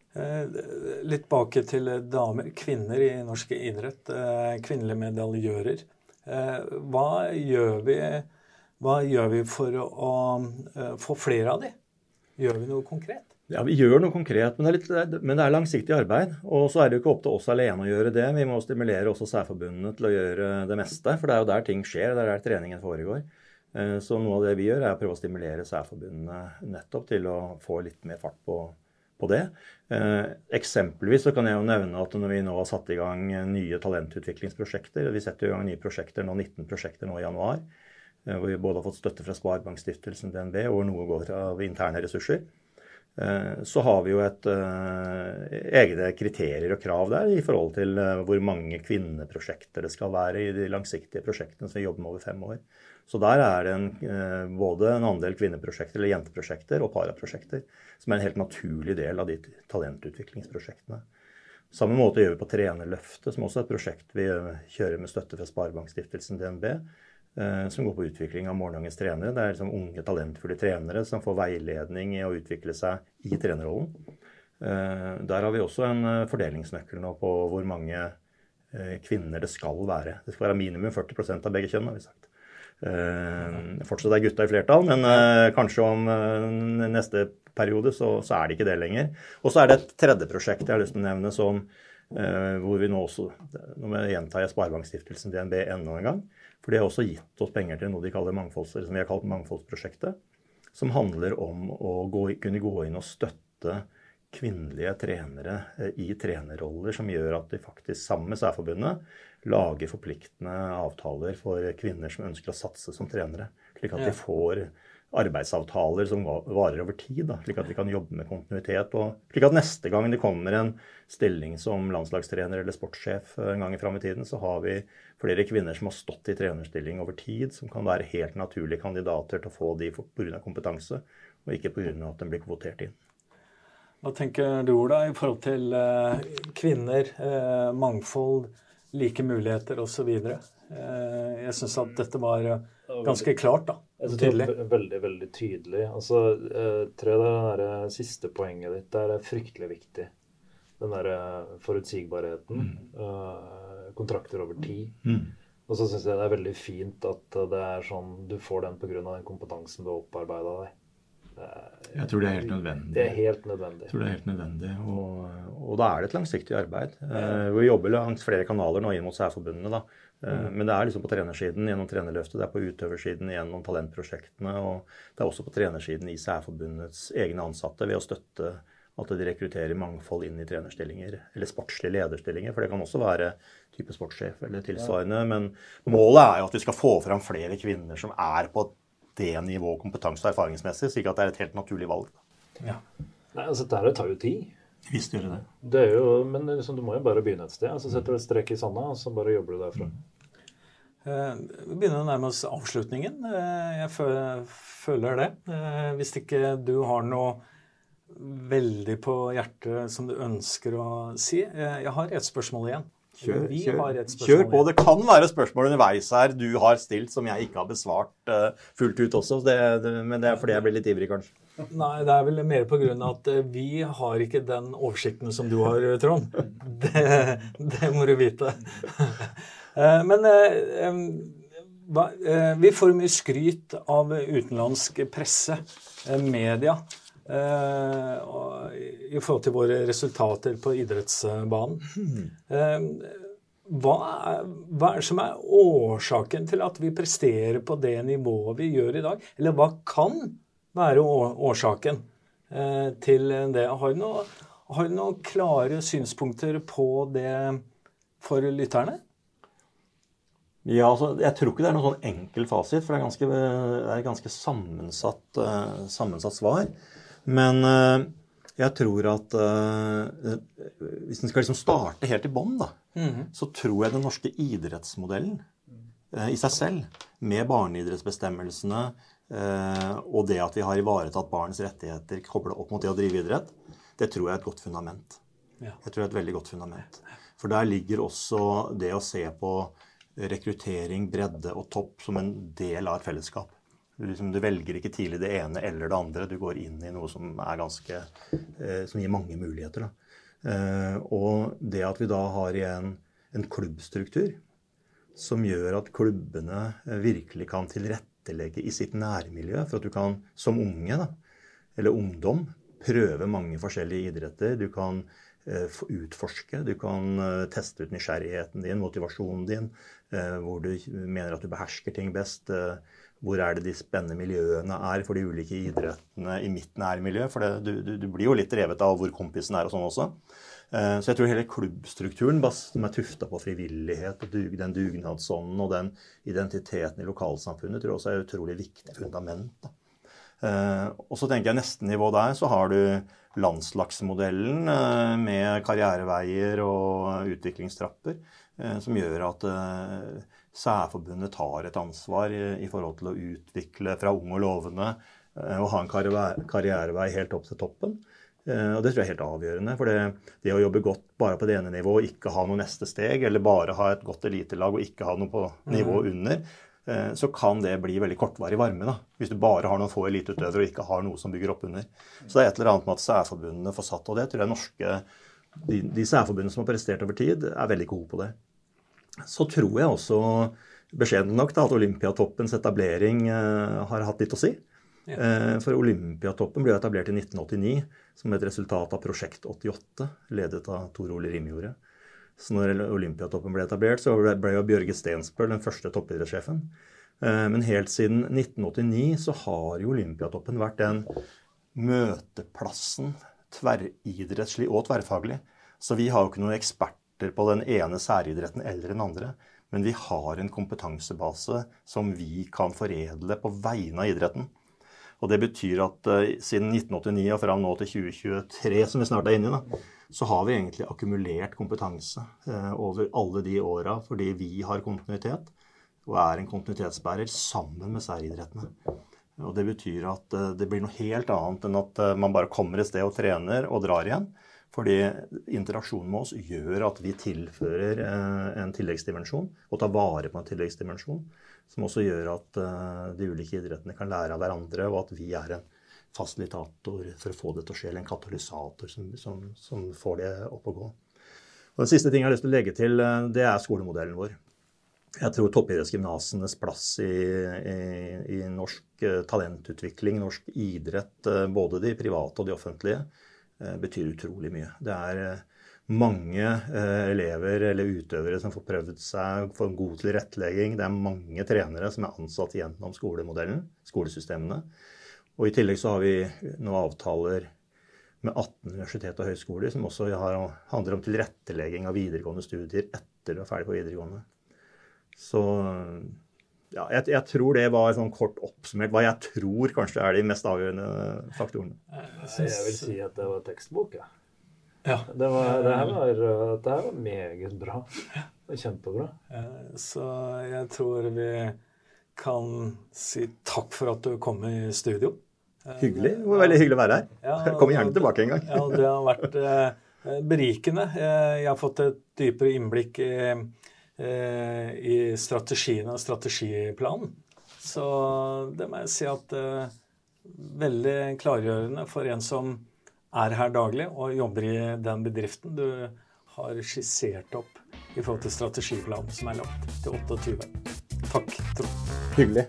Litt tilbake til damer, kvinner i norsk idrett. Kvinnelige medaljører. Hva gjør vi? Hva gjør vi for å, få flere av de? Gjør vi noe konkret? Ja, Vi gjør noe konkret, men det, litt, men det, er langsiktig arbeid. Og så er det jo ikke opp til oss alene å gjøre det. Vi må stimulere også særforbundene til å gjøre det meste. For det er jo der ting skjer, det er der treningen foregår. Eh, så noe av det vi gjør, er å prøve å stimulere særforbundene nettopp til å få litt mer fart på, på det. Eh, eksempelvis så kan jeg jo nevne at når vi nå har satt i gang nye talentutviklingsprosjekter Vi setter i gang nye prosjekter nå, 19 prosjekter nå i januar. Eh, hvor vi både har fått støtte fra Sparebankstiftelsen DNB, og noe går av interne ressurser. Eh, så har vi jo et uh, egne kriterier og krav der i forhold til uh, hvor mange kvinneprosjekter det skal være i de langsiktige prosjektene som vi jobber med over fem år. Så der er det en, uh, både en andel kvinneprosjekter eller jenteprosjekter og paraprosjekter som er en helt naturlig del av de talentutviklingsprosjektene. Samme måte gjør vi på Trenerløftet, som også er et prosjekt vi kjører med støtte fra Sparebankstiftelsen DNB Eh, som går på utvikling av morgendagens trenere. Det er liksom unge, talentfulle trenere som får veiledning i å utvikle seg i trenerrollen. Eh, der har vi også en eh, fordelingsnøkkel nå på hvor mange kvinner det skal være. Det skal være minimum 40% av begge kjønn, har vi sagt. Fortsatt er gutta i flertall, men kanskje om neste periode så, så, er det ikke det lenger. Og så er det et tredje prosjekt jeg har lyst til å nevne som hvor vi nå også Nå gjentar jeg Sparebankstiftelsen DNB enda en gang. For de har også gitt oss penger til noe de kaller mangfolds, som vi har kalt Mangfoldsprosjektet. Som handler om å gå, kunne gå inn og støtte kvinnelige trenere eh, i trenerroller, som gjør at de faktisk sammen med Særforbundet lager forpliktende avtaler for kvinner som ønsker å satse som trenere. Slik at de får arbeidsavtaler som varer over tid, da, slik at de kan jobbe med kontinuitet. og slik at neste gang det kommer en stilling som landslagstrener eller sportssjef en gang i fram i tiden, så har vi flere kvinner som har stått i trenerstilling over tid, som kan være helt naturlige kandidater til å få de pga. kompetanse, og ikke pga. at de blir kvotert inn. Hva tenker du, Ola, i forhold til eh, kvinner, eh, mangfold, like muligheter osv.? Eh, jeg syns at dette var ganske klart, da. Jeg synes det var veldig, veldig tydelig. Altså, jeg tror det der siste poenget ditt der er fryktelig viktig. Den derre forutsigbarheten. Mm. Kontrakter over tid. Mm. Og så syns jeg det er veldig fint at det er sånn du får den pga. den kompetansen du har opparbeida deg. Jeg tror det er helt nødvendig. Det er helt nødvendig. Jeg tror det er helt nødvendig. Og, og da er det et langsiktig arbeid. Uh, vi jobber langs flere kanaler nå inn mot særforbundene. da, Mm. Men det er liksom på trenersiden gjennom trenerløftet, det er på utøversiden gjennom talentprosjektene, og det er også på trenersiden i særforbundets egne ansatte ved å støtte at de rekrutterer mangfold inn i trenerstillinger, eller sportslige lederstillinger. For det kan også være type sportssjef eller tilsvarende. Men målet er jo at vi skal få fram flere kvinner som er på det nivået kompetanse- og erfaringsmessig, slik at det er et helt naturlig valg. Ja. Nei, altså Dette tar jo tid. Visst gjør det. det er jo, men liksom, du må jo bare begynne et sted. Så setter du et strekk i sanda, og så bare jobber du derfra. Eh, vi begynner å nærme oss avslutningen. Eh, jeg føler det. Eh, hvis ikke du har noe veldig på hjertet som du ønsker å si. Jeg har et spørsmål igjen. Kjør, kjør, kjør, på. Det kan være spørsmål underveis her du har stilt som jeg ikke har besvart fullt ut også. Det, det, men det er fordi jeg blir litt ivrig, kanskje. Nei, det er vel mer pga. at eh, vi har ikke den oversikten som du har, eh, Trond. Det, det må du vite. Men vi får mye skryt av utenlandsk presse, media, i forhold til våre resultater på idrettsbanen. Hva er, hva er det som er årsaken til at vi presterer på det nivået vi gjør i dag? Eller hva kan være årsaken eh, til det. Har du, noen, har du noen klare synspunkter på det for lytterne? Ja, altså, Jeg tror ikke det er noen sånn enkel fasit, for det er, ganske, et ganske sammensatt, sammensatt, svar. Men uh, jeg tror at uh, hvis en skal liksom starte helt i bånn, mm -hmm. så tror jeg den norske idrettsmodellen i seg selv, med barneidrettsbestemmelsene, Eh, og det at vi har ivaretatt barns rettigheter kobla opp mot det å drive idrett, det tror jeg er et godt fundament. Ja. Jeg tror det er et veldig godt fundament. For der ligger også det å se på rekruttering, bredde og topp som en del av et fellesskap. Du, liksom, du velger ikke tidlig det ene eller det andre. Du går inn i noe som ganske eh, Som gir mange muligheter. Eh, og det at vi da har igjen en klubbstruktur som gjør at klubbene eh, virkelig kan tilrettelegge i sitt nærmiljø for at du kan som unge, da, eller ungdom, prøve mange forskjellige idretter. Du kan eh, utforske, du kan eh, teste ut nysgjerrigheten din, motivasjonen din, hvor du mener at du behersker ting best. Hvor er det de spennende miljøene er for de ulike idrettene i mitt nærmiljø? For det, du, du, du, blir jo litt revet av hvor kompisen er og sånn også. Eh, så jeg tror hele klubbstrukturen som er tufta på frivillighet og den dugnadsånden og den identiteten i lokalsamfunnet, tror jeg også er et utrolig viktig fundament. Eh, og så tenker jeg neste nivå der så har du landslagsmodellen eh, med karriereveier og utviklingstrapper, som gjør at særforbundet tar et ansvar i forhold til å utvikle fra ung og lovende og ha en karrierevei helt opp til toppen. Eh, og Det tror jeg er helt avgjørende. For det, det, å jobbe godt bare på det ene nivået og ikke ha noe neste steg, eller bare ha et godt elitelag og ikke ha noe på nivået mm. under, eh, så kan det bli veldig kortvarig varme. da, Hvis du bare har noen få eliteutøvere og ikke har noe som bygger opp under. Så det er et eller annet med at særforbundene får satt, og det tror jeg norske de, de særforbundene som har prestert over tid, er veldig gode på det. Så tror jeg også, beskjeden nok, da, at Olympiatoppens etablering uh, har hatt litt å si. Ja. For Olympiatoppen ble etablert i 1989 som et resultat av Prosjekt 88, ledet av Tor Ole Rimjordet. Så når Olympiatoppen ble etablert, så ble jo Bjørge Stensbøl den første toppidrettssjefen. Eh, men helt siden 1989 så har jo Olympiatoppen vært den møteplassen tverridrettslig og tverrfaglig. Så vi har jo ikke noen eksperter på den ene særidretten eller den andre. Men vi har en kompetansebase som vi kan foredle på vegne av idretten. Og Det betyr at uh, siden 1989 og fram nå til 2023, som vi snart er inne i, da, så har vi egentlig akkumulert kompetanse uh, over alle de åra fordi vi har kontinuitet og er en kontinuitetsbærer sammen med særidrettene. Og Det betyr at uh, det blir noe helt annet enn at man bare kommer et sted og trener og drar igjen. Fordi interaksjonen med oss gjør at vi tilfører en tilleggsdimensjon og tar vare på en tilleggsdimensjon. Som også gjør at uh, de ulike idrettene kan lære av hverandre, og at vi er en fasilitator for å få det til å skje, eller en katalysator som, som, som får det opp å gå. Og Den siste ting jeg har lyst til å legge til, uh, det er skolemodellen vår. Jeg tror toppidrettsgymnasenes plass i, i, i, norsk talentutvikling, norsk idrett, både de private og de offentlige, betyr utrolig mye. Det er mange eh, elever eller utøvere som får prøvd seg, får god tilrettelegging. Det er mange trenere som er ansatt gjennom skolemodellen, skolesystemene. Og i tillegg så har vi nå avtaler med 18 universitet og høyskoler som også har, handler om tilrettelegging av videregående studier etter du er ferdig på videregående. Så ja, jeg, jeg, tror det var sånn kort oppsummert hva jeg tror kanskje er de mest avgjørende faktorene. Jeg, vil si at det var tekstbok, ja. ja. Det, var, det, her var, det her var meget bra. Kjempebra. Så jeg tror vi kan si takk for at du kom i studio. Hyggelig. Det var veldig hyggelig å være her. Ja, Kommer gjerne tilbake en gang. ja, det har vært eh, berikende. Jeg har fått et dypere innblikk i, eh, i strategien og strategiplanen. Så det må jeg si at eh, veldig klargjørende for en som er her daglig og jobber i den bedriften du har skissert opp i forhold til strategiplanen som er lagt til 28. Takk, Trond. Hyggelig.